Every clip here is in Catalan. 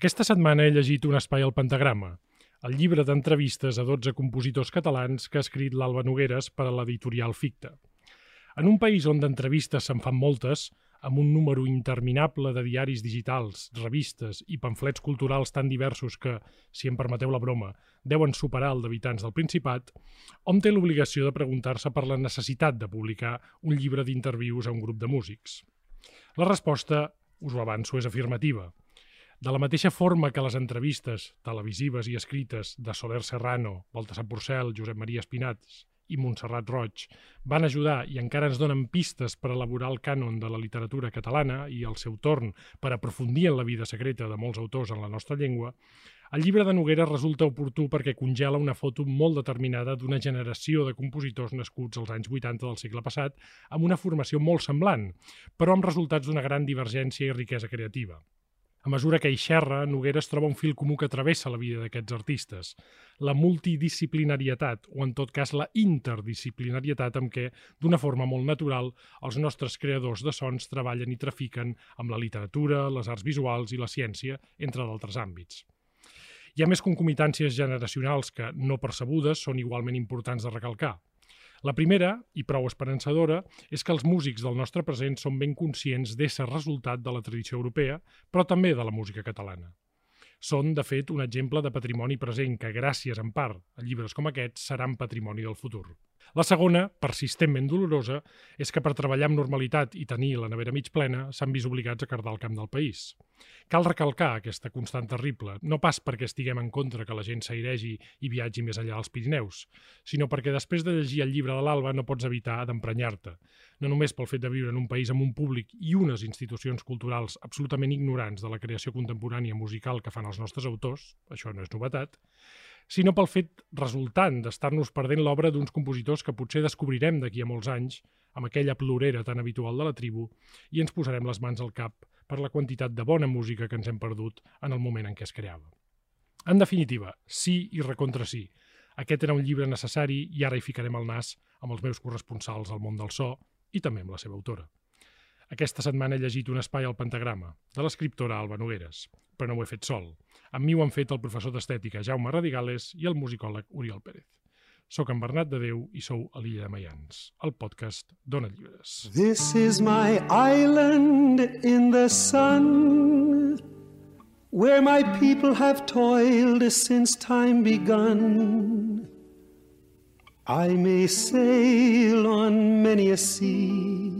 Aquesta setmana he llegit un espai al Pentagrama, el llibre d'entrevistes a 12 compositors catalans que ha escrit l'Alba Nogueres per a l'editorial Ficta. En un país on d'entrevistes se'n fan moltes, amb un número interminable de diaris digitals, revistes i pamflets culturals tan diversos que, si em permeteu la broma, deuen superar el d'habitants del Principat, hom té l'obligació de preguntar-se per la necessitat de publicar un llibre d'intervius a un grup de músics. La resposta, us ho avanço, és afirmativa. De la mateixa forma que les entrevistes televisives i escrites de Soler Serrano, Baltasar Porcel, Josep Maria Espinats i Montserrat Roig van ajudar i encara ens donen pistes per elaborar el cànon de la literatura catalana i, al seu torn, per aprofundir en la vida secreta de molts autors en la nostra llengua, el llibre de Noguera resulta oportú perquè congela una foto molt determinada d'una generació de compositors nascuts als anys 80 del segle passat amb una formació molt semblant, però amb resultats d'una gran divergència i riquesa creativa. A mesura que hi xerra, Noguera es troba un fil comú que travessa la vida d'aquests artistes, la multidisciplinarietat, o en tot cas la interdisciplinarietat amb què, d'una forma molt natural, els nostres creadors de sons treballen i trafiquen amb la literatura, les arts visuals i la ciència, entre d'altres àmbits. Hi ha més concomitàncies generacionals que, no percebudes, són igualment importants de recalcar. La primera, i prou esperançadora, és que els músics del nostre present són ben conscients d'ésser resultat de la tradició europea, però també de la música catalana. Són, de fet, un exemple de patrimoni present que, gràcies en part a llibres com aquests, seran patrimoni del futur. La segona, persistentment dolorosa, és que per treballar amb normalitat i tenir la nevera mig plena s'han vist obligats a cardar el camp del país. Cal recalcar aquesta constant terrible, no pas perquè estiguem en contra que la gent s'airegi i viatgi més enllà dels Pirineus, sinó perquè després de llegir el llibre de l'Alba no pots evitar d'emprenyar-te, no només pel fet de viure en un país amb un públic i unes institucions culturals absolutament ignorants de la creació contemporània musical que fan els nostres autors, això no és novetat, sinó pel fet resultant d'estar-nos perdent l'obra d'uns compositors que potser descobrirem d'aquí a molts anys, amb aquella plorera tan habitual de la tribu, i ens posarem les mans al cap per la quantitat de bona música que ens hem perdut en el moment en què es creava. En definitiva, sí i recontra sí. Aquest era un llibre necessari i ara hi ficarem el nas amb els meus corresponsals al món del so i també amb la seva autora. Aquesta setmana he llegit un espai al Pentagrama, de l'escriptora Alba Nogueres, però no ho he fet sol. Amb mi ho han fet el professor d'estètica Jaume Radigales i el musicòleg Oriol Pérez. Soc en Bernat de Déu i sou a l'Illa de Maians, el podcast Dona Llibres. This is my island in the sun Where my people have toiled since time begun I may sail on many a sea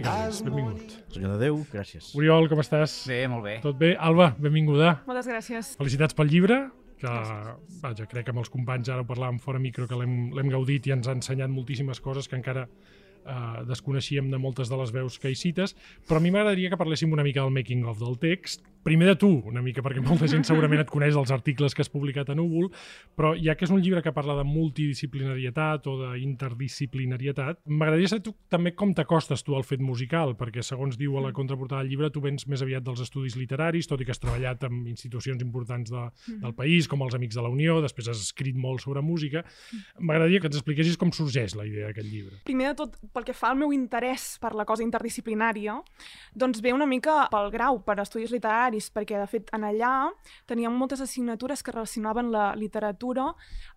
Radigales, benvingut. Senyor de Déu, gràcies. Oriol, com estàs? Bé, molt bé. Tot bé? Alba, benvinguda. Moltes gràcies. Felicitats pel llibre, que, vaja, crec que amb els companys ara ho parlàvem fora micro, que l'hem l'hem gaudit i ens ha ensenyat moltíssimes coses que encara eh, desconeixíem de moltes de les veus que hi cites, però a mi m'agradaria que parléssim una mica del making of del text. Primer de tu, una mica, perquè molta gent segurament et coneix dels articles que has publicat a Núvol, però ja que és un llibre que parla de multidisciplinarietat o d'interdisciplinarietat, m'agradaria saber tu també com t'acostes tu al fet musical, perquè segons diu a la contraportada del llibre, tu vens més aviat dels estudis literaris, tot i que has treballat amb institucions importants de, del país, com els Amics de la Unió, després has escrit molt sobre música. M'agradaria que ens expliquessis com sorgeix la idea d'aquest llibre. Primer de tot, pel que fa al meu interès per la cosa interdisciplinària, doncs ve una mica pel grau, per estudis literaris, perquè, de fet, en allà teníem moltes assignatures que relacionaven la literatura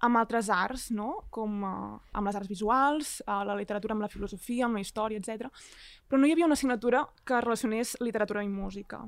amb altres arts, no? com uh, amb les arts visuals, uh, la literatura amb la filosofia, amb la història, etc. Però no hi havia una assignatura que relacionés literatura i música.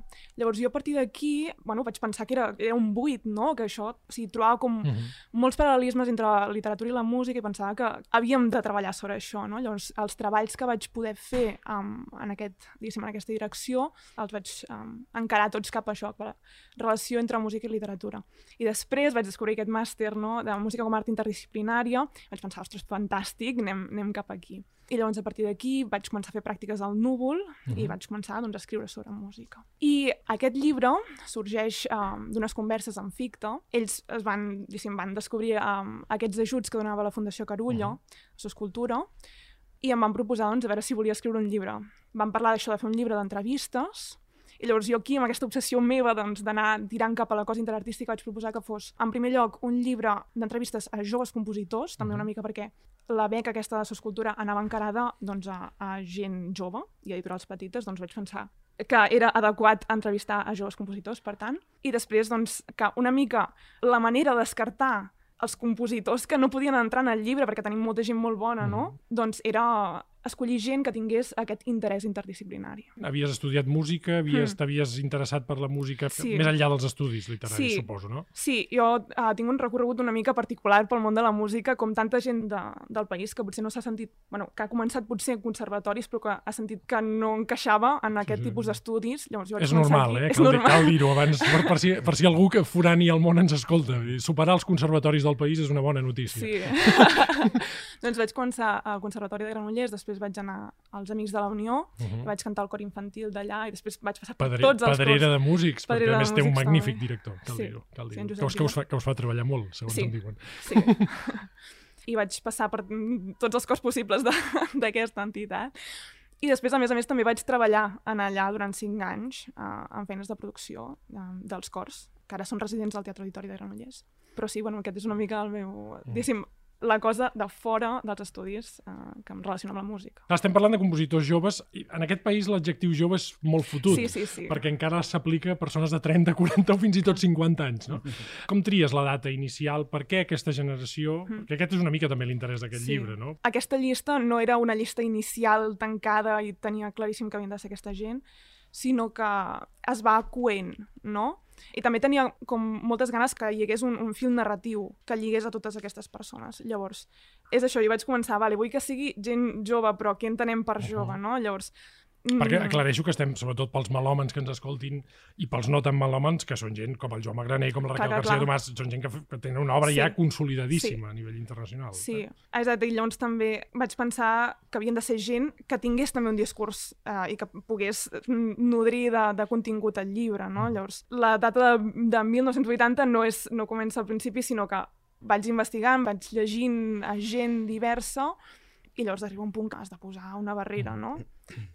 Llavors jo a partir d'aquí bueno, vaig pensar que era, era un buit, no? que això, o sigui, trobava com Mhm. molts paral·lelismes entre la literatura i la música i pensava que havíem de treballar sobre això. No? Llavors, els treballs que vaig poder fer um, en, aquest, en aquesta direcció els vaig um, encarar tots cap a això, per la relació entre música i literatura. I després vaig descobrir aquest màster no? de música com a art interdisciplinària, vaig pensar, ostres, fantàstic, anem, anem cap aquí. I llavors, a partir d'aquí, vaig començar a fer pràctiques al núvol uh -huh. i vaig començar doncs, a escriure sobre música. I aquest llibre sorgeix um, d'unes converses amb Ficta. Ells es van, van descobrir um, aquests ajuts que donava la Fundació Carullo, uh -huh. a Soscultura, i em van proposar doncs, a veure si volia escriure un llibre. Van parlar d'això de fer un llibre d'entrevistes, i llavors jo aquí, amb aquesta obsessió meva doncs, d'anar doncs, tirant cap a la cosa interartística, vaig proposar que fos, en primer lloc, un llibre d'entrevistes a joves compositors, també una mica perquè la beca aquesta de Soscultura anava encarada doncs, a, a gent jove i a editorials petites, doncs vaig pensar que era adequat entrevistar a joves compositors, per tant. I després, doncs, que una mica la manera de descartar els compositors que no podien entrar en el llibre, perquè tenim molta gent molt bona, no? Mm. Doncs era escollir gent que tingués aquest interès interdisciplinari. Havies estudiat música, havies, mm. t'havies interessat per la música sí. més enllà dels estudis literaris, sí. suposo, no? Sí, jo uh, tinc un recorregut una mica particular pel món de la música, com tanta gent de, del país que potser no s'ha sentit, bueno, que ha començat potser en conservatoris, però que ha sentit que no encaixava en aquest sí, sí. tipus d'estudis. Llavors jo és normal, aquí. eh? És cal, normal. cal dir-ho abans, per, per, si, per si algú que forani al món ens escolta. Superar els conservatoris del país és una bona notícia. Sí. doncs vaig començar al Conservatori de Granollers, després vaig anar als Amics de la Unió, uh -huh. vaig cantar el cor infantil d'allà i després vaig passar per Padre, tots els Pedrera cors. de músics, Pedrera perquè a més té un magnífic també. director, cal sí. dir-ho. Cal dir sí, que, us, que, us fa, que us fa treballar molt, segons sí. em diuen. Sí. I vaig passar per tots els cors possibles d'aquesta entitat. I després, a més a més, també vaig treballar en allà durant cinc anys uh, en feines de producció uh, dels cors, que ara són residents del Teatre Auditori de Granollers. Però sí, bueno, aquest és una mica el meu... Mm. Diguéssim, la cosa de fora dels estudis eh, que em relaciona amb la música. Estem parlant de compositors joves. I en aquest país l'adjectiu jove és molt fotut, sí, sí, sí. perquè encara s'aplica a persones de 30, 40 o fins i tot 50 anys. No? Com tries la data inicial? Per què aquesta generació? Mm. Perquè aquest és una mica també l'interès d'aquest sí. llibre, no? Aquesta llista no era una llista inicial tancada i tenia claríssim que havien de ser aquesta gent, sinó que es va coent, no? I també tenia com moltes ganes que hi hagués un, un fil narratiu que lligués a totes aquestes persones. Llavors, és això, jo vaig començar, vale, vull que sigui gent jove, però què entenem per jove, no? Llavors, perquè mm. aclareixo que estem, sobretot pels melòmens que ens escoltin i pels no tan melòmens, que són gent com el Joan Magraner, com la Raquel clar, García Tomàs, són gent que, que tenen una obra sí. ja consolidadíssima sí. a nivell internacional. Sí, eh? exacte. I llavors també vaig pensar que havien de ser gent que tingués també un discurs eh, i que pogués nodrir de, de contingut el llibre, no? Mm. Llavors, la data de, de 1980 no, és, no comença al principi, sinó que vaig investigant, vaig llegint a gent diversa i llavors arriba un punt que has de posar una barrera, no?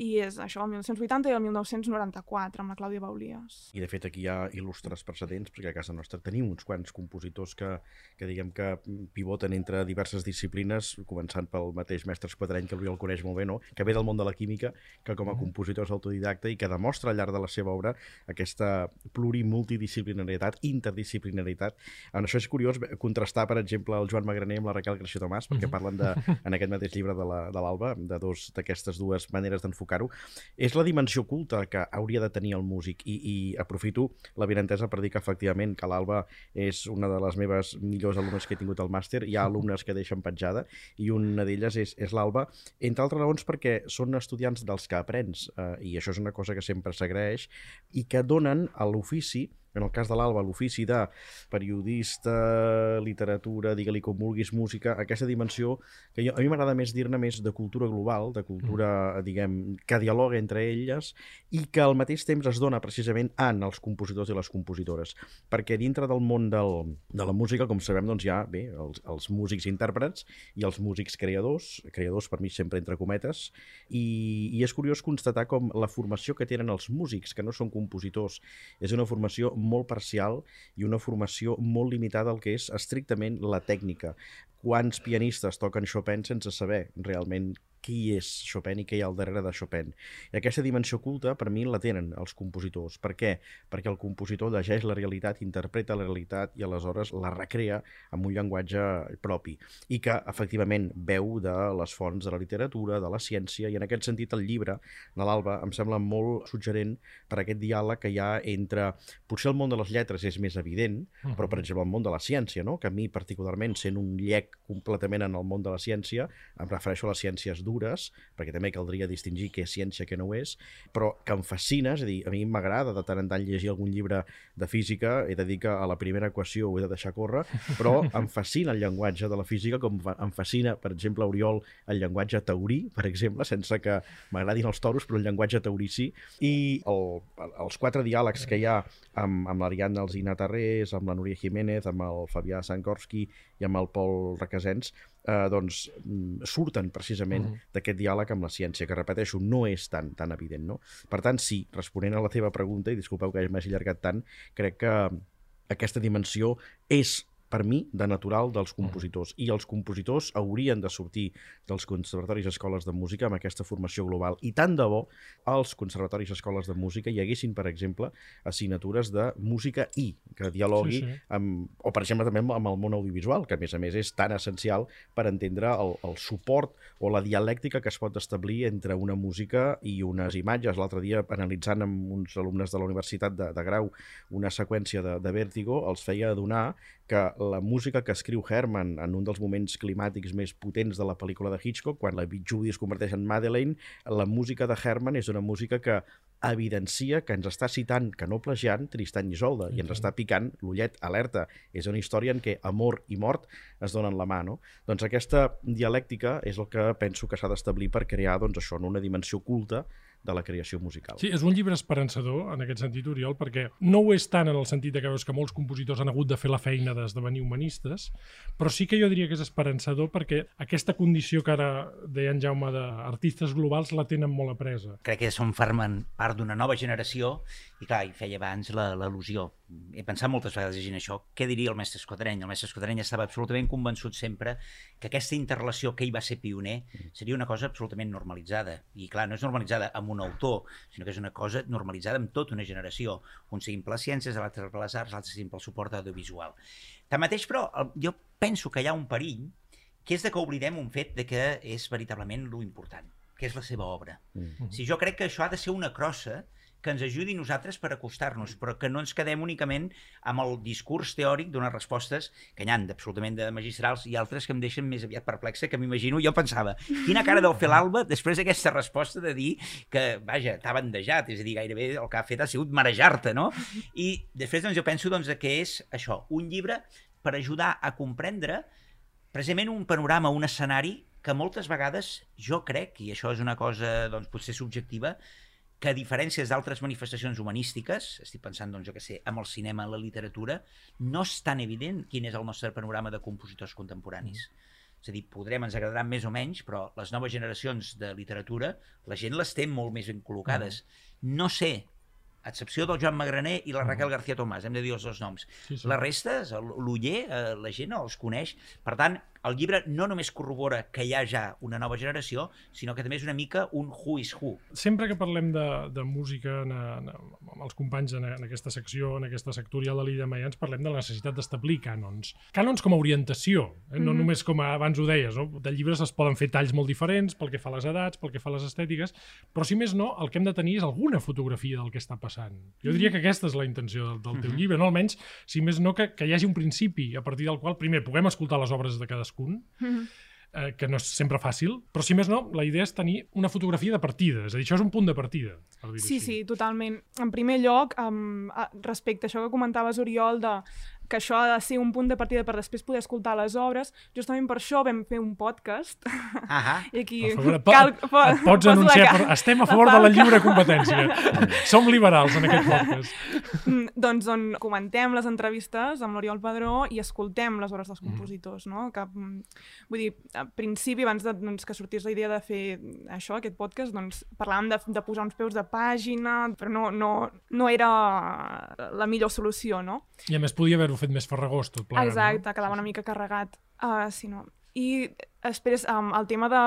I és això, el 1980 i el 1994, amb la Clàudia Baulies. I de fet aquí hi ha il·lustres precedents, perquè a casa nostra tenim uns quants compositors que, que diguem que pivoten entre diverses disciplines, començant pel mateix mestre Esquadreny, que el coneix molt bé, no? que ve del món de la química, que com a mm-hmm. compositor és autodidacta i que demostra al llarg de la seva obra aquesta plurimultidisciplinaritat, interdisciplinaritat. En això és curiós contrastar, per exemple, el Joan Magraner amb la Raquel García Tomàs, perquè mm-hmm. parlen de, en aquest mateix llibre de l'Alba, de, de dos d'aquestes dues maneres maneres d'enfocar-ho, és la dimensió culta que hauria de tenir el músic. I, i aprofito la vinentesa per dir que efectivament que l'Alba és una de les meves millors alumnes que he tingut al màster, hi ha alumnes que deixen petjada i una d'elles és, és l'Alba, entre altres raons perquè són estudiants dels que aprens eh, i això és una cosa que sempre s'agraeix i que donen a l'ofici en el cas de l'Alba, l'ofici de periodista, literatura, digue-li com vulguis, música, aquesta dimensió que jo, a mi m'agrada més dir-ne més de cultura global, de cultura, mm. diguem, que dialoga entre elles i que al mateix temps es dona precisament en els compositors i les compositores. Perquè dintre del món del, de la música, com sabem, doncs hi ha bé, els, els músics intèrprets i els músics creadors, creadors per mi sempre entre cometes, i, i és curiós constatar com la formació que tenen els músics, que no són compositors, és una formació molt parcial i una formació molt limitada al que és estrictament la tècnica. Quants pianistes toquen Chopin sense saber realment qui és Chopin i què hi ha al darrere de Chopin. I aquesta dimensió culta, per mi, la tenen els compositors. Per què? Perquè el compositor llegeix la realitat, interpreta la realitat i aleshores la recrea amb un llenguatge propi. I que, efectivament, veu de les fonts de la literatura, de la ciència, i en aquest sentit el llibre de l'Alba em sembla molt suggerent per aquest diàleg que hi ha entre... Potser el món de les lletres és més evident, però, per exemple, el món de la ciència, no? que a mi, particularment, sent un llec completament en el món de la ciència, em refereixo a les ciències dures, perquè també caldria distingir què és ciència, què no ho és, però que em fascina, és a dir, a mi m'agrada de tant en tant llegir algun llibre de física, he de dir que a la primera equació ho he de deixar córrer, però em fascina el llenguatge de la física, com em fascina, per exemple, Oriol, el llenguatge taurí, per exemple, sense que m'agradin els toros, però el llenguatge taurí sí, i el, els quatre diàlegs que hi ha amb, amb l'Ariadna Alzina Tarrés, amb la Núria Jiménez, amb el Fabià Sankorski i amb el Pol Requesens, eh, doncs mm, surten precisament -huh. d'aquest diàleg amb la ciència, que repeteixo, no és tan, tan evident. No? Per tant, sí, responent a la teva pregunta, i disculpeu que m'hagi allargat tant, crec que aquesta dimensió és per mi, de natural dels compositors. I els compositors haurien de sortir dels conservatoris i escoles de música amb aquesta formació global. I tant de bo als conservatoris i escoles de música hi haguessin, per exemple, assignatures de música i que dialogui sí, sí. amb, o, per exemple, també amb el món audiovisual, que a més a més és tan essencial per entendre el, el suport o la dialèctica que es pot establir entre una música i unes imatges. L'altre dia, analitzant amb uns alumnes de la Universitat de, de Grau una seqüència de, de Vértigo, els feia adonar que la música que escriu Herman en un dels moments climàtics més potents de la pel·lícula de Hitchcock, quan la Judy es converteix en Madeleine, la música de Herman és una música que evidencia que ens està citant, que no plagiant, Tristan i Isolde, i ens està picant l'ullet alerta. És una història en què amor i mort es donen la mà, no? Doncs aquesta dialèctica és el que penso que s'ha d'establir per crear, doncs això, no una dimensió culta de la creació musical. Sí, és un llibre esperançador en aquest sentit, Oriol, perquè no ho és tant en el sentit de que veus que molts compositors han hagut de fer la feina d'esdevenir humanistes, però sí que jo diria que és esperançador perquè aquesta condició que ara deia en Jaume d'artistes globals la tenen molt apresa. Crec que som formen part d'una nova generació i clar, hi feia abans l'al·lusió. He pensat moltes vegades llegint això, què diria el mestre Esquadreny? El mestre Esquadreny estava absolutament convençut sempre que aquesta interrelació que ell va ser pioner seria una cosa absolutament normalitzada. I clar, no és normalitzada amb un autor, sinó que és una cosa normalitzada amb tota una generació. Un siguin per les ciències, l'altre per les arts, l'altre siguin pel suport audiovisual. Tanmateix, però, jo penso que hi ha un perill, que és de que oblidem un fet de que és veritablement lo important, que és la seva obra. Mm -hmm. Si jo crec que això ha de ser una crossa que ens ajudi nosaltres per acostar-nos, però que no ens quedem únicament amb el discurs teòric d'unes respostes que n'hi han absolutament de magistrals i altres que em deixen més aviat perplexa, que m'imagino, jo pensava, quina cara deu fer l'Alba després d'aquesta resposta de dir que, vaja, t'ha bandejat, és a dir, gairebé el que ha fet ha sigut marejar-te, no? I després doncs, jo penso doncs, que és això, un llibre per ajudar a comprendre precisament un panorama, un escenari que moltes vegades jo crec, i això és una cosa doncs, potser subjectiva, que a diferències d'altres manifestacions humanístiques, estic pensant, doncs, jo què sé, amb el cinema, la literatura, no és tan evident quin és el nostre panorama de compositors contemporanis. Mm. És a dir, podrem, ens agradaran més o menys, però les noves generacions de literatura, la gent les té molt més ben col·locades. Mm. No sé a excepció del Joan Magraner i la Raquel García Tomàs, hem de dir els dos noms. Sí, sí. La resta, l'Uller, eh, la gent els coneix. Per tant, el llibre no només corrobora que hi ha ja una nova generació, sinó que també és una mica un who is who. Sempre que parlem de, de música en, en, amb els companys en, en aquesta secció, en aquesta sectorial de l'Ida Maians, parlem de la necessitat d'establir cànons. Cànons com a orientació, eh? no mm -hmm. només com a, abans ho deies, no? de llibres es poden fer talls molt diferents pel que fa a les edats, pel que fa a les estètiques, però si més no, el que hem de tenir és alguna fotografia del que està passant. Jo diria que aquesta és la intenció del, del teu llibre, no almenys, si més no, que, que hi hagi un principi a partir del qual, primer, puguem escoltar les obres de cadascun, mm -hmm. eh, que no és sempre fàcil, però si més no, la idea és tenir una fotografia de partida, és a dir, això és un punt de partida. Per sí, així. sí, totalment. En primer lloc, um, respecte a això que comentaves, Oriol, de que això ha de ser un punt de partida per després poder escoltar les obres. Justament per això vam fer un podcast. Ahà. I aquí... Favor, cal, po, et pots anunciar, per, estem a favor de la lliure competència. Som liberals en aquest podcast. Mm, doncs on comentem les entrevistes amb l'Oriol Padró i escoltem les obres dels mm. compositors, no? Que, mm, vull dir, al principi, abans de, doncs, que sortís la idea de fer això, aquest podcast, doncs parlàvem de, de posar uns peus de pàgina, però no, no, no era la millor solució, no? I a més podia haver-ho fet més farragós tot plegat. Exacte, no? quedava una mica carregat. Uh, si no. I després, um, el tema de,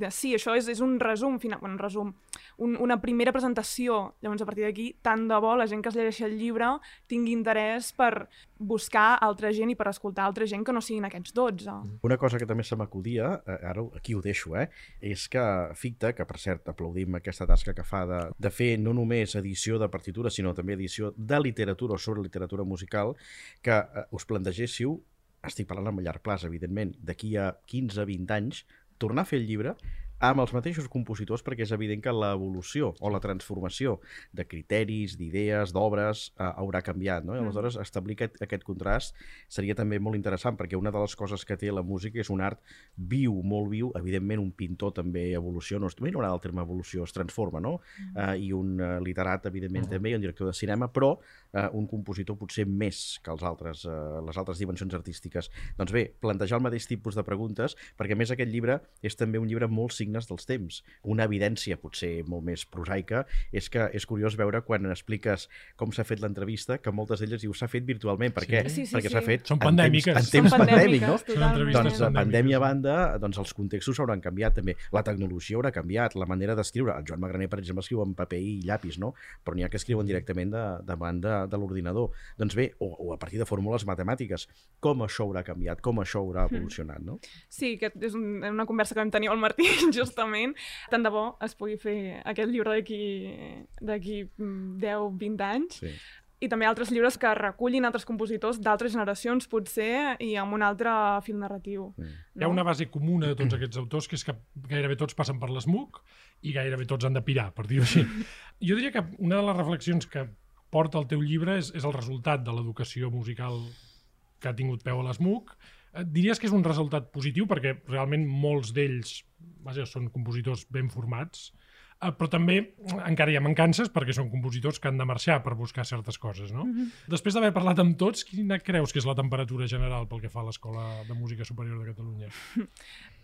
de... Sí, això és, és un resum, final, bueno, un resum, un, una primera presentació. Llavors, a partir d'aquí, tant de bo la gent que es llegeixi el llibre tingui interès per buscar altra gent i per escoltar altra gent que no siguin aquests 12. Una cosa que també se m'acudia, eh, ara aquí ho deixo, eh, és que Ficta, que per cert aplaudim aquesta tasca que fa de, de fer no només edició de partitura, sinó també edició de literatura o sobre literatura musical, que eh, us plantegéssiu estic parlant amb llarg plaç, evidentment, d'aquí a 15-20 anys, tornar a fer el llibre amb els mateixos compositors perquè és evident que l'evolució o la transformació de criteris, d'idees, d'obres eh, haurà canviat, no? I aleshores establir aquest, aquest contrast seria també molt interessant perquè una de les coses que té la música és un art viu, molt viu, evidentment un pintor també evoluciona, no no m'agrada el terme evolució, es transforma, no? Uh, I un uh, literat, evidentment, també, i un director de cinema, però uh, un compositor potser més que els altres, uh, les altres dimensions artístiques. Doncs bé, plantejar el mateix tipus de preguntes, perquè a més aquest llibre és també un llibre amb molts signes dels temps. Una evidència potser molt més prosaica és que és curiós veure quan expliques com s'ha fet l'entrevista que moltes d'elles dius s'ha fet virtualment. Per Sí. què? Sí, sí, perquè sí. s'ha fet Són en pandèmiques. temps, en temps Són pandèmic, no? totalment. Doncs, pandèmiques. pandèmia a banda, doncs els contextos s'hauran canviat també. La tecnologia haurà canviat, la manera d'escriure. El Joan Magraner, per exemple, escriu en paper i llapis, no? Però n'hi ha que escriuen directament de, davant de, de l'ordinador. Doncs bé, o, o a partir de fórmules matemàtiques. Com això haurà canviat, com això haurà evolucionat, no? Sí, que és un, una conversa que vam tenir amb el Martí, justament. Tant de bo es pugui fer aquest llibre d'aquí d'aquí mm, 10-20 anys. Sí. I també altres llibres que recullin altres compositors d'altres generacions, potser, i amb un altre fil narratiu. Mm. Hi ha una base comuna de tots aquests autors, que és que gairebé tots passen per l'SMUC i gairebé tots han de pirar, per dir-ho així. Jo diria que una de les reflexions que porta el teu llibre és, és el resultat de l'educació musical que ha tingut peu a l'SMUC. Eh, Diries que és un resultat positiu perquè realment molts d'ells vaja, són compositors ben formats, eh, però també encara hi ha mancances perquè són compositors que han de marxar per buscar certes coses, no? Després d'haver parlat amb tots, quina creus que és la temperatura general pel que fa a l'Escola de Música Superior de Catalunya?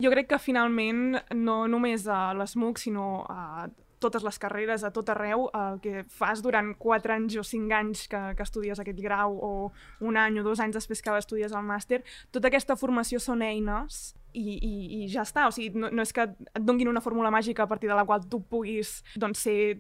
Jo crec que finalment no només a l'ESMUC, sinó a totes les carreres, a tot arreu, el que fas durant 4 anys o 5 anys que, que estudies aquest grau o un any o dos anys després que estudies el màster, tota aquesta formació són eines i, i, i ja està. O sigui, no, no és que et donguin una fórmula màgica a partir de la qual tu puguis doncs, ser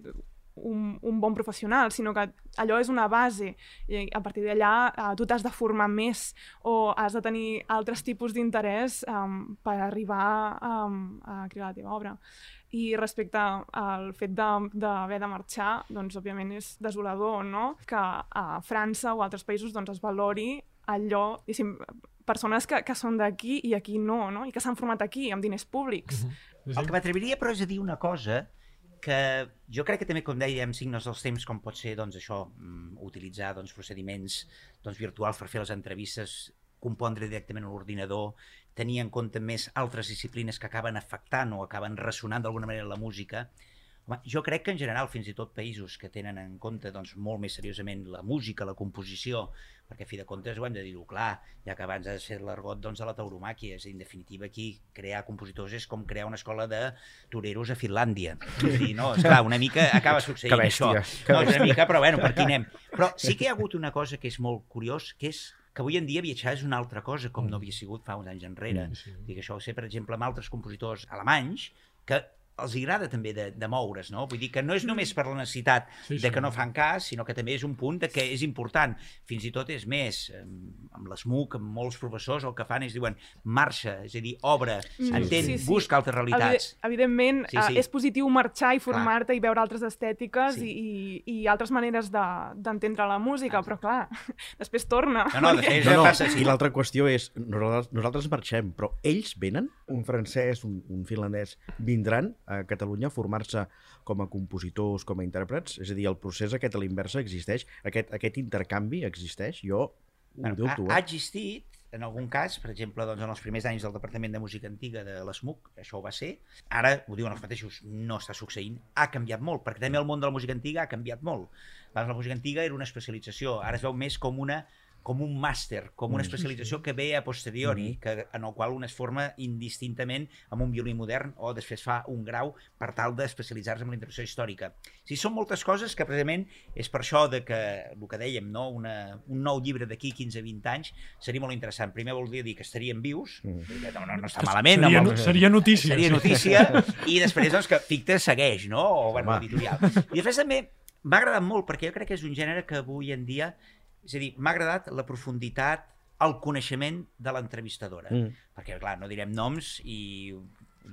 un, un bon professional, sinó que allò és una base i a partir d'allà eh, tu t'has de formar més o has de tenir altres tipus d'interès um, per arribar um, a crear la teva obra. I respecte al fet de- d'haver de, de marxar, doncs òbviament és desolador, no? Que a França o altres països doncs, es valori allò, diguéssim, persones que, que són d'aquí i aquí no, no? I que s'han format aquí, amb diners públics. Sí, El que m'atreviria, però, és a dir una cosa que jo crec que també, com dèiem, signes dels temps, com pot ser doncs, això, mm, utilitzar doncs, procediments doncs, virtuals per fer les entrevistes, compondre directament a l'ordinador, tenir en compte més altres disciplines que acaben afectant o acaben ressonant d'alguna manera la música, Home, jo crec que en general, fins i tot països que tenen en compte doncs, molt més seriosament la música, la composició, perquè a fi de comptes ho hem de dir-ho clar, ja que abans has fet l'argot doncs, de la tauromàquia, és a dir, en definitiva aquí crear compositors és com crear una escola de toreros a Finlàndia. És a dir, no, esclar, una mica acaba succeint Que bèstia, això. que No, és una mica, però bueno, per aquí anem. Però sí que hi ha hagut una cosa que és molt curiós, que és que avui en dia viatjar és una altra cosa, com no havia sigut fa uns anys enrere. Mm, sí. Dic, això ho sé, per exemple, amb altres compositors alemanys, que els agrada també de, de moure's, no? Vull dir que no és només per la necessitat Sí, de sí. que no fan cas, sinó que també és un punt de que és important. Fins i tot és més, amb l'SMUC, amb molts professors, el que fan és diuen marxa, és a dir, obre, Mm, entén, sí, sí. busca altres realitats. Evi- Evidentment, Sí, sí, sí. sí. és positiu marxar i formar-te i veure altres estètiques Sí. i, i, altres maneres de- d'entendre la música, però clar, després torna. No, no, després No, no, passa així. i l'altra qüestió és, nosaltres, nosaltres marxem, però ells venen? Un francès, un, un finlandès, vindran a Catalunya formar-se com a compositors, com a intèrprets? És a dir, el procés aquest a l'inversa existeix? Aquest, aquest intercanvi existeix? Jo ho Bueno, dubto, ha, ha eh? existit, en algun cas, per exemple, doncs, en els primers anys del Departament de Música Antiga de l'ESMUC, això ho va ser. Ara, ho diuen els mateixos, no està succeint. Ha canviat molt, perquè també el món de la música antiga ha canviat molt. Abans la música antiga era una especialització, ara es veu més com una com un màster, com una Mm. especialització que ve a posteriori, que, en el qual un es forma indistintament amb un violí modern o després fa un grau per tal d'especialitzar-se en la interpretació històrica. O sigui, són moltes coses que precisament és per això de que, el que dèiem, no? Una, un nou llibre d'aquí 15-20 anys seria molt interessant. Primer voldria dir que estarien vius, Mm. no, no, no està malament, Seria, no, seria notícia. seria sí. notícia, i després doncs, que Ficta segueix, no? O bueno, Home. l'editorial. I després també m'ha agradat molt, perquè jo crec que és un gènere que avui en dia... És a dir, m'ha agradat la profunditat, el coneixement de l'entrevistadora. Mm. Perquè, clar, no direm noms i ho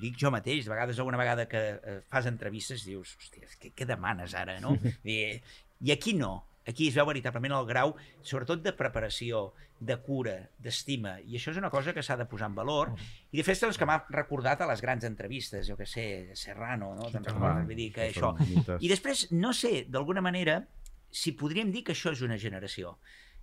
dic jo mateix, de vegades alguna vegada que eh, fas entrevistes dius, hòstia, què, què demanes ara, no? I, I aquí no. aquí es veu veritablement el grau, sobretot de preparació, de cura, d'estima, i això és una cosa que s'ha de posar en valor, i de fet doncs, que m'ha recordat a les grans entrevistes, jo que sé, Serrano, no? Recordes? Vull dir que això... I després, no sé, d'alguna manera, si podríem dir que això és una generació.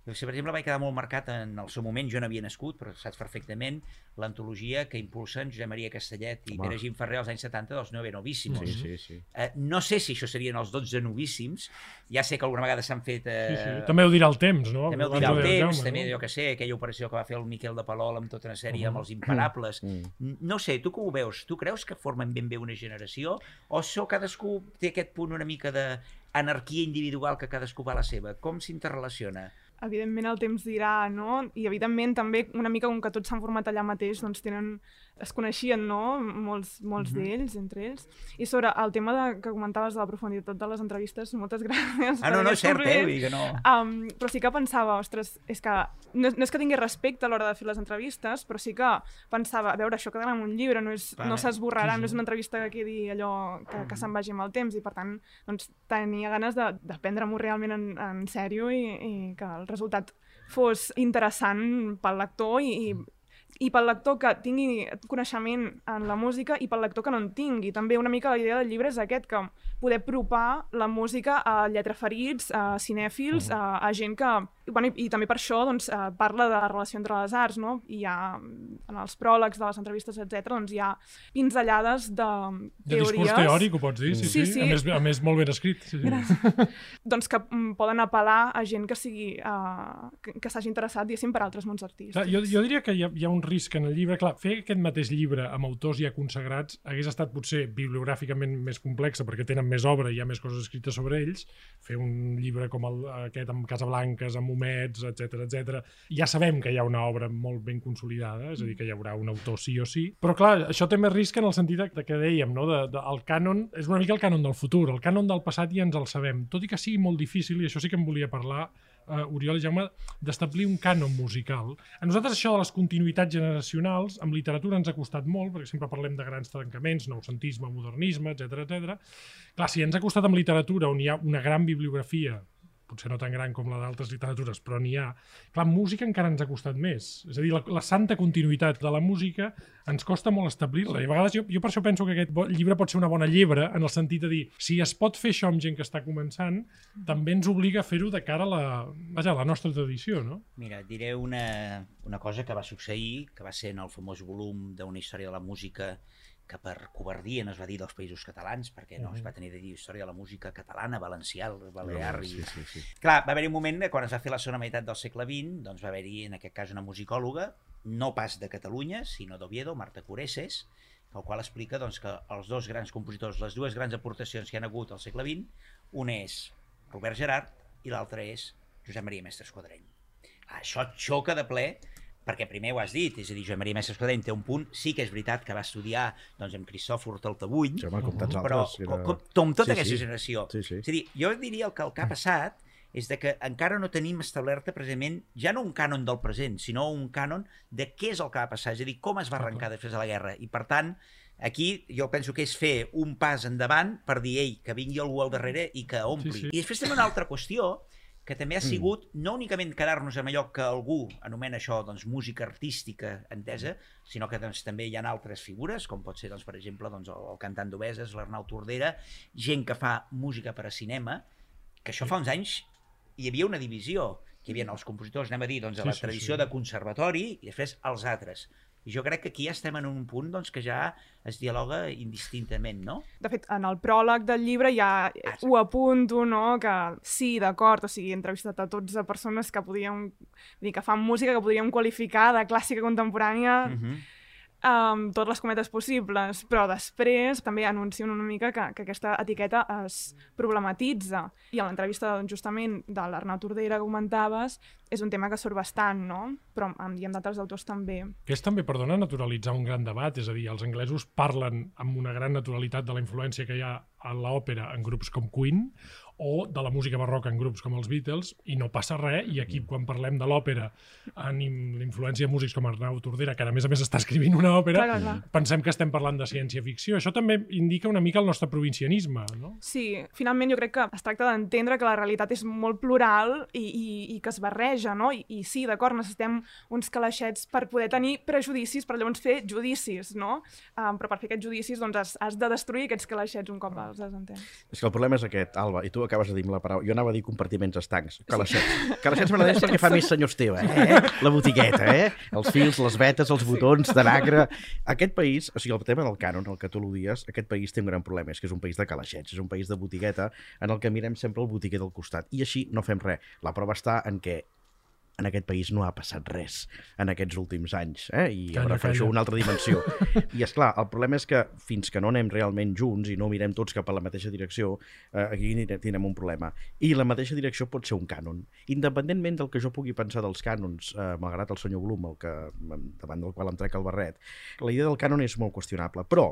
Jo, per exemple, vaig quedar molt marcat en el seu moment, jo no havia nascut, però saps perfectament l'antologia que impulsen Josep Maria Castellet i Home. Pere Gim Ferrer als anys 70 dels 9 novíssims. Sí, sí, sí. Eh, no sé si això serien els 12 novíssims, ja sé que alguna vegada s'han fet... Eh, Sí, sí. També ho dirà el temps, no? també el Abans dirà ho el deia temps, Jaume, també, no? jo que sé, aquella operació que va fer el Miquel de Palol amb tota una sèrie, amb els imparables. Mm. No sé, tu com ho veus? Tu creus que formen ben bé una generació? O so cadascú té aquest punt una mica d'anarquia individual que cadascú va a la seva? Com s'interrelaciona? evidentment el temps dirà, no? I evidentment també una mica com que tots s'han format allà mateix, doncs tenen, es coneixien, no? Molts, molts Mhm. d'ells, entre ells. I sobre el tema de, que comentaves de la profunditat de les entrevistes, moltes gràcies. Ah, no, no, és cert, eh? Vull que no... Um, però sí que pensava, ostres, és que no, no és que tingui respecte a l'hora de fer les entrevistes, però sí que pensava, a veure, això quedarà en un llibre, no, és, no s'esborrarà, sí, sí. no és una entrevista que quedi allò que, que se'n vagi amb el temps, i per tant doncs, tenia ganes de, de prendre-m'ho realment en, en sèrio i, i que el resultat fos interessant pel lector i, i i pel lector que tingui coneixement en la música i pel lector que no en tingui. També una mica la idea del llibre és aquest, que poder apropar la música a lletraferits, a cinèfils, a, a gent que... Bueno, i, I també per això doncs, eh, parla de la relació entre les arts, no? I hi ha, en els pròlegs de les entrevistes, etc doncs hi ha pinzellades de, De discurs teories teòric, ho pots dir, sí, sí. Sí, sí. A, més, a més, molt ben escrit. Sí, sí. doncs que mm, poden apel·lar a gent que sigui uh, que, que s'hagi interessat, diguéssim, per altres mons artistes. Clar, jo, jo diria que hi ha, hi ha un risc en el llibre. Clar, fer aquest mateix llibre amb autors ja consagrats hagués estat potser bibliogràficament més complexa perquè tenen més obra i hi ha més coses escrites sobre ells. Fer un llibre com el, aquest amb Casablanques, amb Homets, etc etc. Ja sabem que hi ha una obra molt ben consolidada, és a dir, que hi haurà un autor sí o sí. Però clar, això té més risc en el sentit de, que dèiem, no? de, de, el cànon és una mica el cànon del futur. El cànon del passat ja ens el sabem. Tot i que sigui molt difícil, i això sí que em volia parlar, uh, Oriol i Jaume, d'establir un cànon musical. A nosaltres això de les continuïtats generacionals, amb literatura ens ha costat molt, perquè sempre parlem de grans trencaments, noucentisme, modernisme, etc etc. Clar, si ens ha costat amb literatura, on hi ha una gran bibliografia, potser no tan gran com la d'altres literatures, però n'hi ha. Clar, música encara ens ha costat més. És a dir, la, la santa continuïtat de la música ens costa molt establir-la. I a vegades jo, jo per això penso que aquest llibre pot ser una bona llebre, en el sentit de dir, si es pot fer això amb gent que està començant, també ens obliga a fer-ho de cara a la, vaja, a la nostra tradició, no? Mira, et diré una, una cosa que va succeir, que va ser en el famós volum d'una història de la música que per covardia no es va dir dels països catalans, perquè no es va tenir de dir història de la música catalana, valencial, balear i... Sí, sí, sí. Clar, va haver-hi un moment quan es va fer la segona meitat del segle XX, doncs va haver-hi en aquest cas una musicòloga, no pas de Catalunya, sinó d'Oviedo, Marta Cureses, el qual explica doncs, que els dos grans compositors, les dues grans aportacions que han hagut al segle XX, un és Robert Gerard i l'altre és Josep Maria Mestre Esquadreny. Això xoca de ple perquè primer ho has dit, és a dir, Josep Maria Mestre Esquadreny té un punt, sí que és veritat que va estudiar doncs, amb Cristòfor Taltabull, Sí, home, com tants però altres. com, com, com tota Sí, aquesta sí. generació. Sí, sí. És a dir, jo diria que el que ha passat és de que encara no tenim establerta precisament ja no un cànon del present, sinó un cànon de què és el que va passar, és a dir, com es va arrencar després de la guerra. I per tant, aquí jo penso que és fer un pas endavant per dir, ei, que vingui algú al darrere i que ompli. Sí, sí. I després també una altra qüestió que també Mm. ha sigut no únicament quedar-nos amb allò que algú anomena això doncs, música artística entesa, sinó que doncs, també hi ha altres figures, com pot ser, doncs, per exemple, doncs, el, el cantant d'Obeses, l'Arnau Tordera, gent que fa música per a cinema, que això fa uns anys hi havia una divisió, que hi havia els compositors, anem a dir, doncs, Sí, la sí, tradició sí. de conservatori i després els altres. I jo crec que aquí ja estem en un punt doncs, que ja es dialoga indistintament, no? De fet, en el pròleg del llibre ja ho apunto, no?, que sí, d'acord, o sigui, he entrevistat a 12 persones que podríem, vull dir, que fan música que podríem qualificar de clàssica contemporània, Uh -huh. amb totes les cometes possibles, però després també anuncien una mica que, que aquesta etiqueta es problematitza. I a l'entrevista doncs, justament de l'Arnau Tordera que comentaves, és un tema que surt bastant, no? Però amb, i amb d'altres autors també. Que és també, perdona, naturalitzar un gran debat, és a dir, els anglesos parlen amb una gran naturalitat de la influència que hi ha a l'òpera en grups com Queen, o de la música barroca en grups com els Beatles, i no passa res, i aquí quan parlem de l'òpera, en l'influència de músics com Arnau Tordera, que a més a més està escrivint una òpera, Clar, clar. pensem que estem parlant de ciència-ficció. Això també indica una mica el nostre provincianisme, no? Sí, finalment jo crec que es tracta d'entendre que la realitat és molt plural i, i, i que es barreja, no? I, i sí, d'acord, necessitem uns calaixets per poder tenir prejudicis, per llavors fer judicis, no? Um, però per fer aquests judicis doncs has, has de destruir aquests calaixets un cop els has entès. És que el problema és aquest, Alba, i tu acabes de dir la paraula. Jo anava a dir compartiments estancs. Calaixets. Calaixets m'agrada perquè fa més senyor Esteve, eh? La botigueta, eh? Els fils, les vetes, els botons de nagre. Aquest país, o sigui, el tema del cànon, el que tu l'odies, aquest país té un gran problema, és que és un país de calaixets, és un país de botigueta en el que mirem sempre el botiguer del costat. I així no fem res. La prova està en què en aquest país no ha passat res en aquests últims anys, eh? i Calla, em refereixo a calla. una altra dimensió. I és clar, el problema és que fins que no anem realment junts i no mirem tots cap a la mateixa direcció, eh, aquí tindrem un problema. I la mateixa direcció pot ser un cànon. Independentment del que jo pugui pensar dels cànons, eh, malgrat el senyor Blum, el que, davant del qual em trec el barret, la idea del cànon és molt qüestionable, però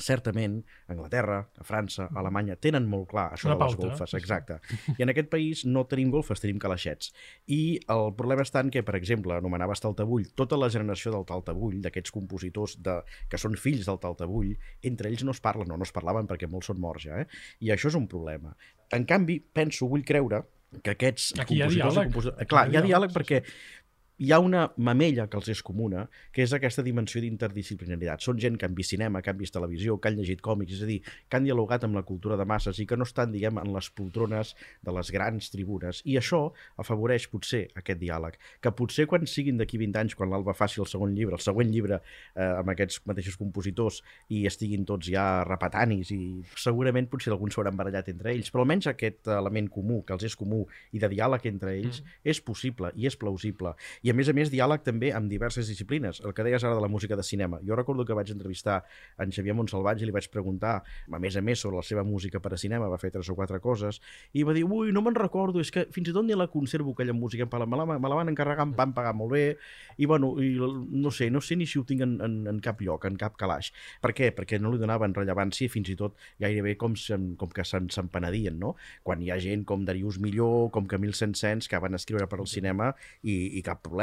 certament, Anglaterra, a França, a Alemanya, tenen molt clar això Una de les pauta, golfes, exacte. I en aquest país no tenim golfes, tenim calaixets. I el problema està en que, per exemple, anomenaves Taltabull, tota la generació del Taltabull, d'aquests compositors de, que són fills del Taltabull, entre ells no es parlen, no, no es parlaven perquè molts són morts ja, eh? I això és un problema. En canvi, penso, vull creure que aquests Aquí hi ha compositors... diàleg. Aquí Clar, hi ha hi ha diàleg perquè hi ha una mamella que els és comuna, que és aquesta dimensió d'interdisciplinaritat. Són gent que han vist cinema, que han vist televisió, que han llegit còmics, és a dir, que han dialogat amb la cultura de masses i que no estan, diguem, en les poltrones de les grans tribunes. I això afavoreix potser aquest diàleg, que potser quan siguin d'aquí 20 anys, quan l'Alba faci el segon llibre, el següent llibre eh, amb aquests mateixos compositors i estiguin tots ja repetanis i segurament potser alguns s'hauran barallat entre ells, però almenys aquest element comú, que els és comú i de diàleg entre ells, mm. és possible i és plausible. I a més a més diàleg també amb diverses disciplines. El que deies ara de la música de cinema. Jo recordo que vaig entrevistar en Xavier Montsalvatge i li vaig preguntar, a més a més, sobre la seva música per a cinema, va fer tres o quatre coses, i va dir, ui, no me'n recordo, és que fins i tot ni la conservo, aquella música, me la, me la, van encarregar, em van pagar molt bé, i bueno, i, no sé, no sé ni si ho tinc en, en, en cap lloc, en cap calaix. Per què? Perquè no li donaven rellevància fins i tot gairebé com, com que se'n se'n penedien, no? Quan hi ha gent com Darius Millor, com Camil Saint-Saëns, que van escriure per al cinema i, i cap problema.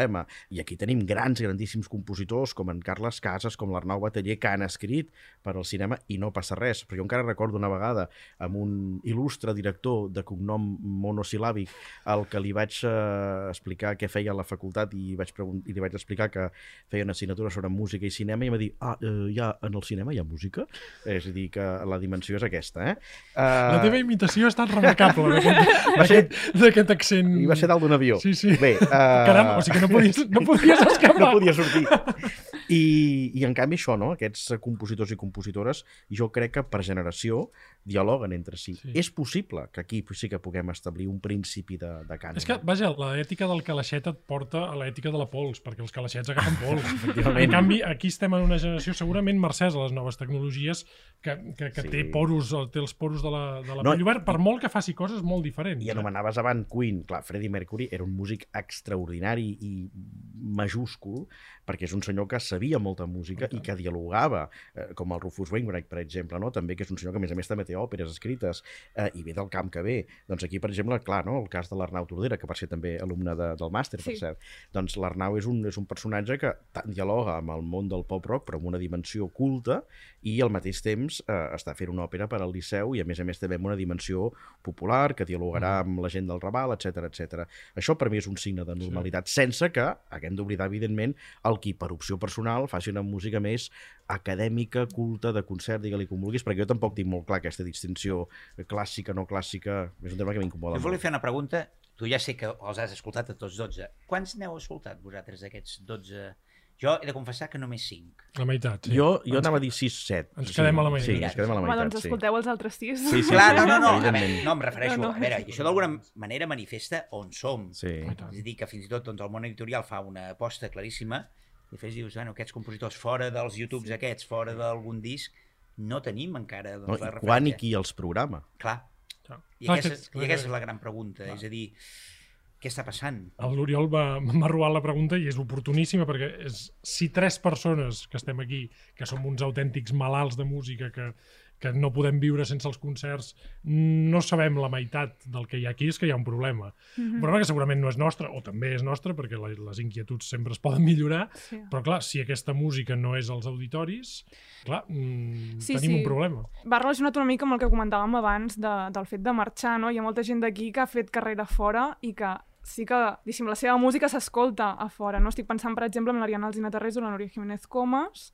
I aquí tenim grans, grandíssims compositors, com en Carles Casas, com l'Arnau Bataller, que han escrit per al cinema i no passa res. Però jo encara recordo una vegada amb un il·lustre director de cognom monosil·làbic al que li vaig eh, explicar què feia a la facultat i, vaig i li vaig explicar que feia una assignatura sobre música i cinema i em va dir, ah, eh, ja, en el cinema hi ha música? És a dir, que la dimensió és aquesta, eh? Uh, La teva imitació ha estat remarcable d'aquest- ser- accent. I va ser dalt d'un avió. Sí, sí. Bé, uh... Caram, o sigui no podies, no podies escapar. no podia sortir. I, I en canvi això, no? aquests eh, compositors i compositores, jo crec que per generació dialoguen entre si. Sí. És possible que aquí sí que puguem establir un principi de, de cànon. És que, vaja, l'ètica del calaixet et porta a l'ètica de la pols, perquè els calaixets agafen pols. En canvi, aquí estem en una generació segurament mercès a les noves tecnologies que, que, que Sí. té poros, té els poros de la, de la No, no, obert, per molt que faci coses molt diferents. I anomenaves abans Queen. Clar, Freddie Mercury era un músic extraordinari i majúscul, perquè és un senyor que sabia molta música i que dialogava, eh, com el Rufus Wainwright, per exemple, no? també que és un senyor que a més a més també té òperes escrites eh, i ve del camp que ve. Doncs aquí, per exemple, clar, no? el cas de l'Arnau Tordera, que va ser també alumne de, del màster, per Sí. cert. Doncs l'Arnau és, un, és un personatge que tant dialoga amb el món del pop-rock, però amb una dimensió culta, i al mateix temps eh, està fent una òpera per al Liceu i a més a més també amb una dimensió popular que dialogarà amb la gent del Raval, etc etc. Això per mi és un signe de normalitat, sí. sense que haguem d'oblidar, evidentment, el qui per opció personal faci una música més acadèmica, culta, de concert, digue-li com vulguis, perquè jo tampoc tinc molt clar aquesta distinció clàssica, no clàssica, és un tema que m'incomoda Jo volia molt. fer una pregunta. Tu ja sé que els has escoltat a tots 12. Quants n'heu escoltat vosaltres d'aquests 12? Jo he de confessar que només 5. La meitat, sí. Jo, jo anava a dir 6-7. ens quedem a la meitat. Sí, ens quedem a la Home, meitat, doncs sí. escolteu els altres sis. Sí, sí, Clar, no, no, no, a veure, no, em refereixo, No, no, a veure, i això d'alguna manera manifesta on som. Sí. És a dir, que fins i tot doncs, el món editorial fa una aposta claríssima i després dius, bueno, aquests compositors fora dels YouTubes aquests, fora d'algun disc, no tenim encara doncs, No, la I quan i referència. qui els programa? Clar, Clar. i Clar, aquesta, i aquesta és la gran pregunta, és a dir, què està passant? L'Oriol va- m'ha robat la pregunta i és oportuníssima perquè és, si tres persones que estem aquí, que som uns autèntics malalts de música, que, que no podem viure sense els concerts, no sabem la meitat del que hi ha aquí, és que hi ha un problema. Mm -hmm. Un problema que segurament no és nostre, o també és nostre, perquè les, les inquietuds sempre es poden millorar, Sí. però clar, si aquesta música no és als auditoris, clar, mm, Sí, tenim sí. un problema. Va relacionat una mica amb el que comentàvem abans de, del fet de marxar, no? Hi ha molta gent d'aquí que ha fet carrera fora i que sí que, diguéssim, la seva música s'escolta a fora, no? Estic pensant, per exemple, en l'Ariana Alzina Terrés o la Núria Jiménez Comas,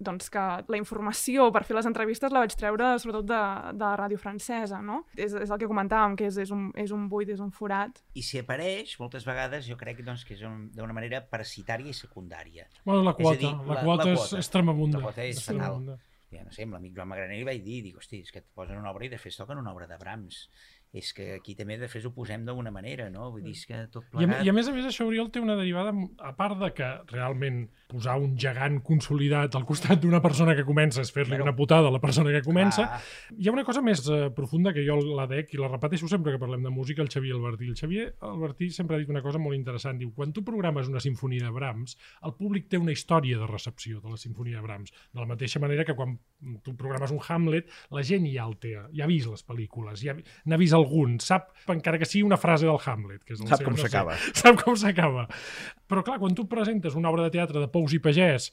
doncs que la informació per fer les entrevistes la vaig treure sobretot de, de la ràdio francesa, no? És, és el que comentàvem, que és, és, un, és un buit, és un forat. I si apareix, moltes vegades jo crec doncs, que és un- d'una manera parasitària i secundària. Bueno, la quota, dir, la, la- quota, la és, quota. és tremabunda. La quota és fatal. Ja no sé, amb l'amic Joan Magraner li vaig dir, dic, hosti, és que et posen una obra i després toquen una obra de Brahms. És que aquí també després ho posem d'alguna manera, no? Vull dir, és que tot I a, plegat... I a més a més això, Oriol, té una derivada, a part de que realment posar un gegant consolidat al costat d'una persona que comença és fer-li una putada a la persona que comença, Clar. hi ha una cosa més eh, profunda que jo la dec i la repeteixo sempre que parlem de música, el Xavier Albertí. El Xavier Albertí sempre ha dit una cosa molt interessant. Diu, quan tu programes una sinfonia de Brahms, el públic té una història de recepció de la sinfonia de Brahms. De la mateixa manera que quan tu programes un Hamlet, la gent ja el té, ja ha vist les pel·lícules, ja n'ha vist algun, sap, encara que sigui una frase del Hamlet. Que és el Sap seu, com no sé, s'acaba. sap com s'acaba. Però clar, quan tu presentes una obra de teatre de Pous i Pagès,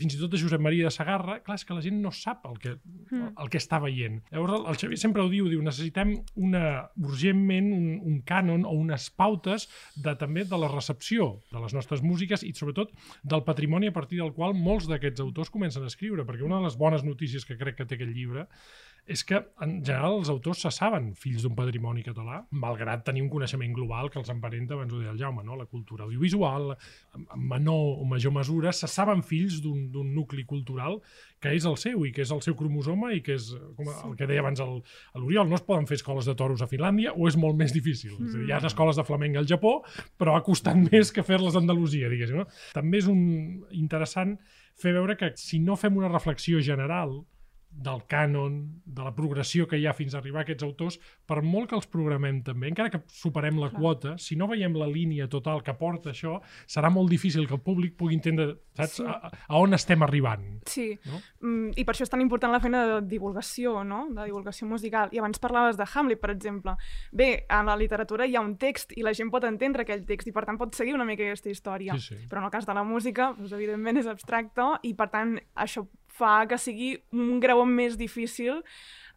fins i tot de Josep Maria de Sagarra, clar, és que la gent no sap el que, Mm. el que està veient. Llavors el, el Xavier sempre ho diu, diu, necessitem una, urgentment un, un cànon o unes pautes de, també de la recepció de les nostres músiques i sobretot del patrimoni a partir del qual molts d'aquests autors comencen a escriure, perquè una de les bones notícies que crec que té aquest llibre és que, en general, els autors se saben fills d'un patrimoni català, malgrat tenir un coneixement global que els emparenta, abans ho deia el Jaume, no? la cultura audiovisual, en en menor o major mesura, se saben fills d'un nucli cultural que és el seu i que és el seu cromosoma i que és, eh, com el que deia abans l'Oriol, no es poden fer escoles de toros a Finlàndia o és molt més difícil. És a dir, hi ha escoles de flamenc al Japó, però ha costat més que fer-les a Andalusia, diguéssim. No? També és un interessant fer veure que si no fem una reflexió general del cànon, de la progressió que hi ha fins a arribar a aquests autors, per molt que els programem també, encara que superem la Clar. quota, si no veiem la línia total que porta això, serà molt difícil que el públic pugui entendre saps, Sí. a, a on estem arribant. Sí, No? mm, i per això és tan important la feina de divulgació, no? de divulgació musical. I abans parlaves de Hamlet, per exemple. Bé, en la literatura hi ha un text i la gent pot entendre aquell text i per tant pot seguir una mica aquesta història. Sí, sí. Però en el cas de la música, doncs, evidentment és abstracte i per tant això fa que sigui un grau més difícil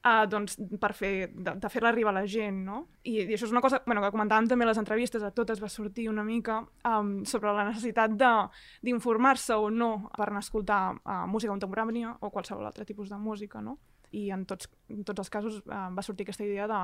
Uh, doncs, per fer, de, de fer-la arribar a la gent, no? I, I això és una cosa bueno, que comentàvem també a les entrevistes, a totes va sortir una mica um, sobre la necessitat d'informar-se o no per anar a escoltar uh, música contemporània o qualsevol altre tipus de música, no? I en tots, en tots els casos uh, va sortir aquesta idea de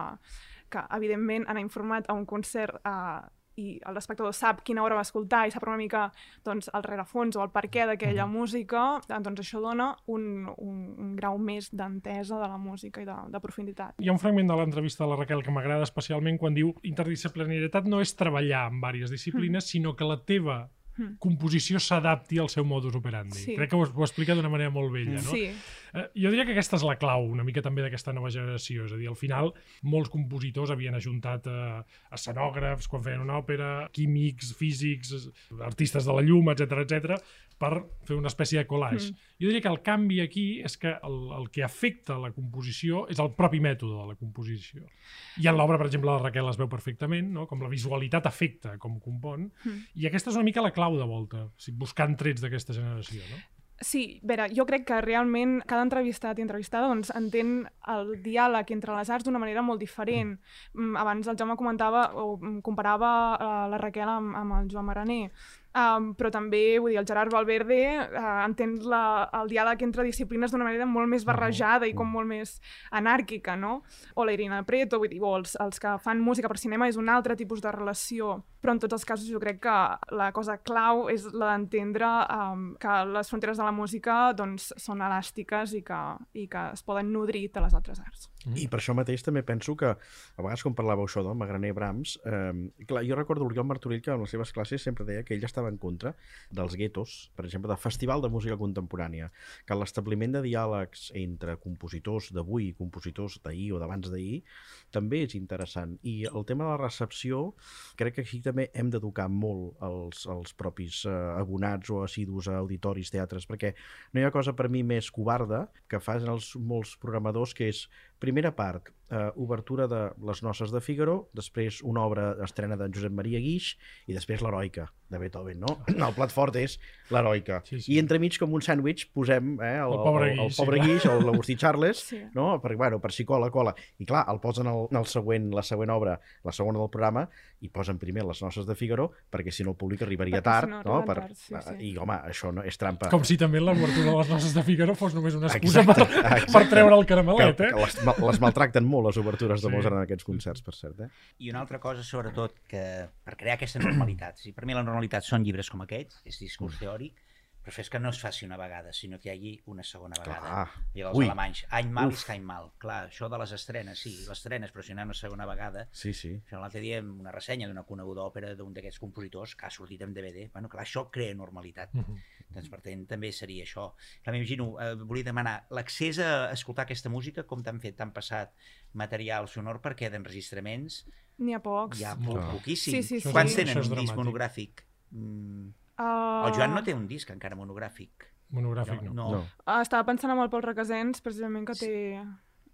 que, evidentment, anar informat a un concert uh, i l'espectador sap quina hora va escoltar i sap una mica doncs, el rerefons o el perquè d'aquella música, eh, doncs això dona un, un, un grau més d'entesa de la música i de, de profunditat. Hi ha un fragment de l'entrevista de la Raquel que m'agrada especialment quan diu interdisciplinarietat no és treballar en diverses disciplines, sinó que la teva Mm. Composició s'adapti al seu modus operandi. Sí. Crec que ho, ho explica d'una manera molt bella. No? Sí, Eh, jo diria que aquesta és la clau una mica també d'aquesta nova generació. És a dir, al final, molts compositors havien ajuntat eh, escenògrafs quan feien una òpera, químics, físics, es- artistes de la llum, etc etc per fer una espècie de collage. Mm. Jo diria que el canvi aquí és que el, el que afecta la composició és el propi mètode de la composició. I en l'obra, per exemple, la Raquel es veu perfectament, no? com la visualitat afecta com compon, Mm. i aquesta és una mica la clau de volta, o sigui, buscant trets d'aquesta generació. No? Sí, a veure, jo crec que realment cada entrevistat i entrevistada doncs, entén el diàleg entre les arts d'una manera molt diferent. Mm, Abans el Jaume comentava o mm, comparava uh, la Raquel amb, amb el Joan Maraner. Um, però també, vull dir, el Gerard Valverde uh, entén la, el diàleg entre disciplines d'una manera molt més barrejada i com molt més anàrquica, no? O la Irina Preto, vull dir, o els, els que fan música per cinema és un altre tipus de relació. Però en tots els casos jo crec que la cosa clau és la d'entendre um, que les fronteres de la música doncs, són elàstiques i que, i que es poden nodrir de les altres arts. I per això mateix també penso que, a vegades quan parlàveu això del Magraner Brahms, eh, clar, jo recordo l'Oriol Martorell que en les seves classes sempre deia que ell estava en contra dels guetos, per exemple, de Festival de Música Contemporània, que l'establiment de diàlegs entre compositors d'avui i compositors d'ahir o d'abans d'ahir també és interessant. I el tema de la recepció, crec que aquí també hem d'educar molt els, els propis eh, abonats o assidus a auditoris, teatres, perquè no hi ha cosa per mi més covarda que fan els molts programadors que és primera part, eh, obertura de Les noces de Figaro, després una obra estrena de Josep Maria Guix i després l'Heroica de Beethoven, no? El plat fort és l'Heroica. Sí, sí. I entremig, com un sàndwich, posem eh, el, El pobre el, el, Guix, pobre sí. Guix, el l'Agustí Charles, Sí. no? Per, bueno, per si cola, cola. I clar, el posen el, el següent, la següent obra, la segona del programa, i posen primer les noces de Figaro, perquè si no el públic arribaria Perquè si tard, no no? arriben Per, tard, sí, sí. I, home, això no és trampa. Com si també l'obertura de les noces de Figaro fos només una excusa Exacte, per, exacte. per treure el que, caramelet, que eh? les, les maltracten molt, les obertures de Sí. Mozart en aquests concerts, per cert. Eh? I una altra cosa, sobretot, que per crear aquesta normalitat, si per mi la normalitat són llibres com aquests, és discurs teòric, però fes que no es faci una vegada, sinó que hi hagi una segona vegada. Clar. I els Ui. alemanys, any mal Uf. és any mal. Clar, això de les estrenes, sí, les estrenes, però si no una segona vegada, Sí, sí. l'altre dia en una ressenya d'una coneguda òpera d'un d'aquests compositors que ha sortit en DVD, bueno, clar, això crea normalitat. Mhm. Doncs per tant també seria això. Clar, M'imagino, eh, volia demanar, l'accés a escoltar aquesta música, com t'han fet, t'han passat material sonor perquè d'enregistraments N'hi ha pocs. hi ha po poquíssim. Sí, sí, sí. Quants tenen un disc monogràfic? Mm, Uh, el Joan no té un disc encara monogràfic. Monogràfic, no. no. No. Uh, estava pensant en el Pol Requesens, precisament, que té...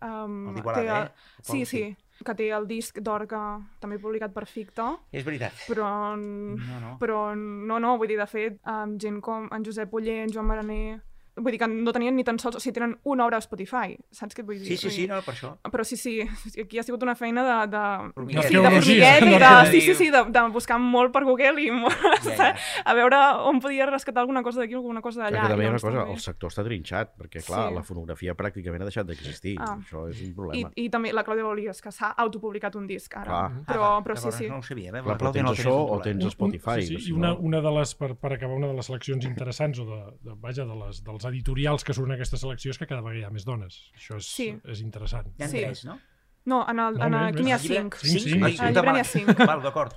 Um, El d'Igualada, eh? El Pol, Sí, sí, que té el disc d'Orca, també publicat per Ficta, És veritat. però... No, no. Però no, no, vull dir, de fet, amb gent com en Josep Uller, en Joan Maraner... Vull dir que no tenien ni tan sols... O sigui, tenen una obra a Spotify, saps què et vull dir? Sí, sí, sí, no, per això. Però sí, sí, aquí ha sigut una feina de... de... Formiguet. Sí, de formiguet i de... Sí, sí, sí, de, de buscar molt per Google i molt, Ja, ja. a veure on podia rescatar alguna cosa d'aquí o alguna cosa d'allà. que també hi ha una cosa, també- el sector està trinxat, perquè, clar, Sí. la fonografia pràcticament ha deixat d'existir. Ah. Això és un I, problema. I també la Clàudia Bolies, que s'ha autopublicat un disc ara. Clar. Però, Ah, però sí, sí. No ho sabia, eh? Clar, La però Clàudia tens no això o tens Spotify. sí, sí, si i una, no- una de les, per, per acabar, una de les seleccions interessants o de, de, vaja, de les, dels editorials que surten en aquesta selecció és que cada vegada hi ha més dones. Això és, Sí. és interessant. Hi ha Sí. tres, no? No, en el, No, en el, aquí n'hi ha cinc. Cinc, cinc. Ai, Sí. Al llibre n'hi ha cinc. Val, d'acord.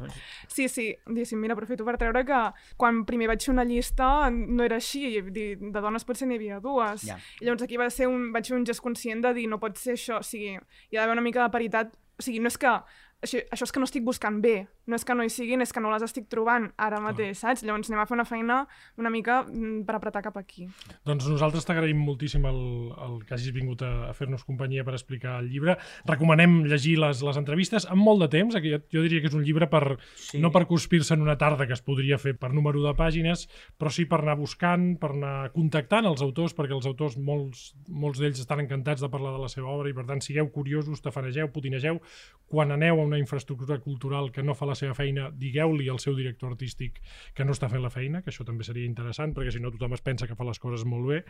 Sí, sí, diguéssim, mira, aprofito per treure que quan primer vaig fer una llista no era així, de dones potser n'hi havia dues. Ja. I llavors aquí va ser un, vaig fer un gest conscient de dir no pot ser això, o sigui, hi ha d'haver una mica de paritat, o sigui, no és que això, això és que no estic buscant bé, no és que no hi siguin, és que no les estic trobant ara mateix, saps? Llavors anem a fer una feina una mica mm, per apretar cap aquí. Doncs nosaltres t'agraïm moltíssim el, el que hagis vingut a, a fer-nos companyia per explicar el llibre. Recomanem llegir les, les entrevistes amb molt de temps. Aquí jo, jo diria que és un llibre per, Sí. no per cuspir-se en una tarda que es podria fer per número de pàgines, però sí per anar buscant, per anar contactant els autors, perquè els autors, molts, molts d'ells estan encantats de parlar de la seva obra i per tant sigueu curiosos, tafanegeu, putinegeu. Quan aneu a una infraestructura cultural que no fa la seva feina, digueu-li al seu director artístic que no està fent la feina, que això també seria interessant, perquè si no tothom es pensa que fa les coses molt bé.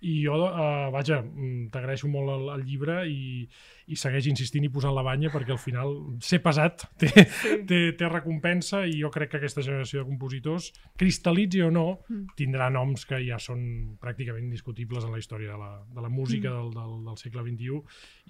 I jo, eh, vaja, mm, t'agraeixo molt el, el llibre i, i segueix insistint i posant la banya perquè al final ser pesat té, Sí. té, té recompensa i jo crec que aquesta generació de compositors, cristal·litzi o no, Mm. tindrà noms que ja són pràcticament indiscutibles en la història de la, de la música del, del, del segle XXI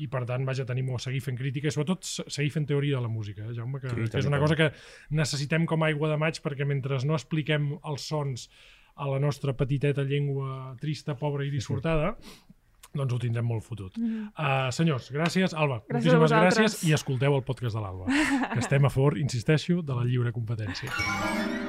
i per tant, vaja, tenim a seguir fent crítica i sobretot se- seguir fent teoria de la música, eh, Jaume, que, Sí, que és una cosa que necessitem com aigua de maig perquè mentre no expliquem els sons a la nostra petiteta llengua trista, pobra i dissortada, doncs ho tindrem molt fotut. Uh, senyors, gràcies. Alba. Gràcies moltíssimes gràcies i escolteu el podcast de l'Alba, que estem a favor, insisteixo, de la lliure competència.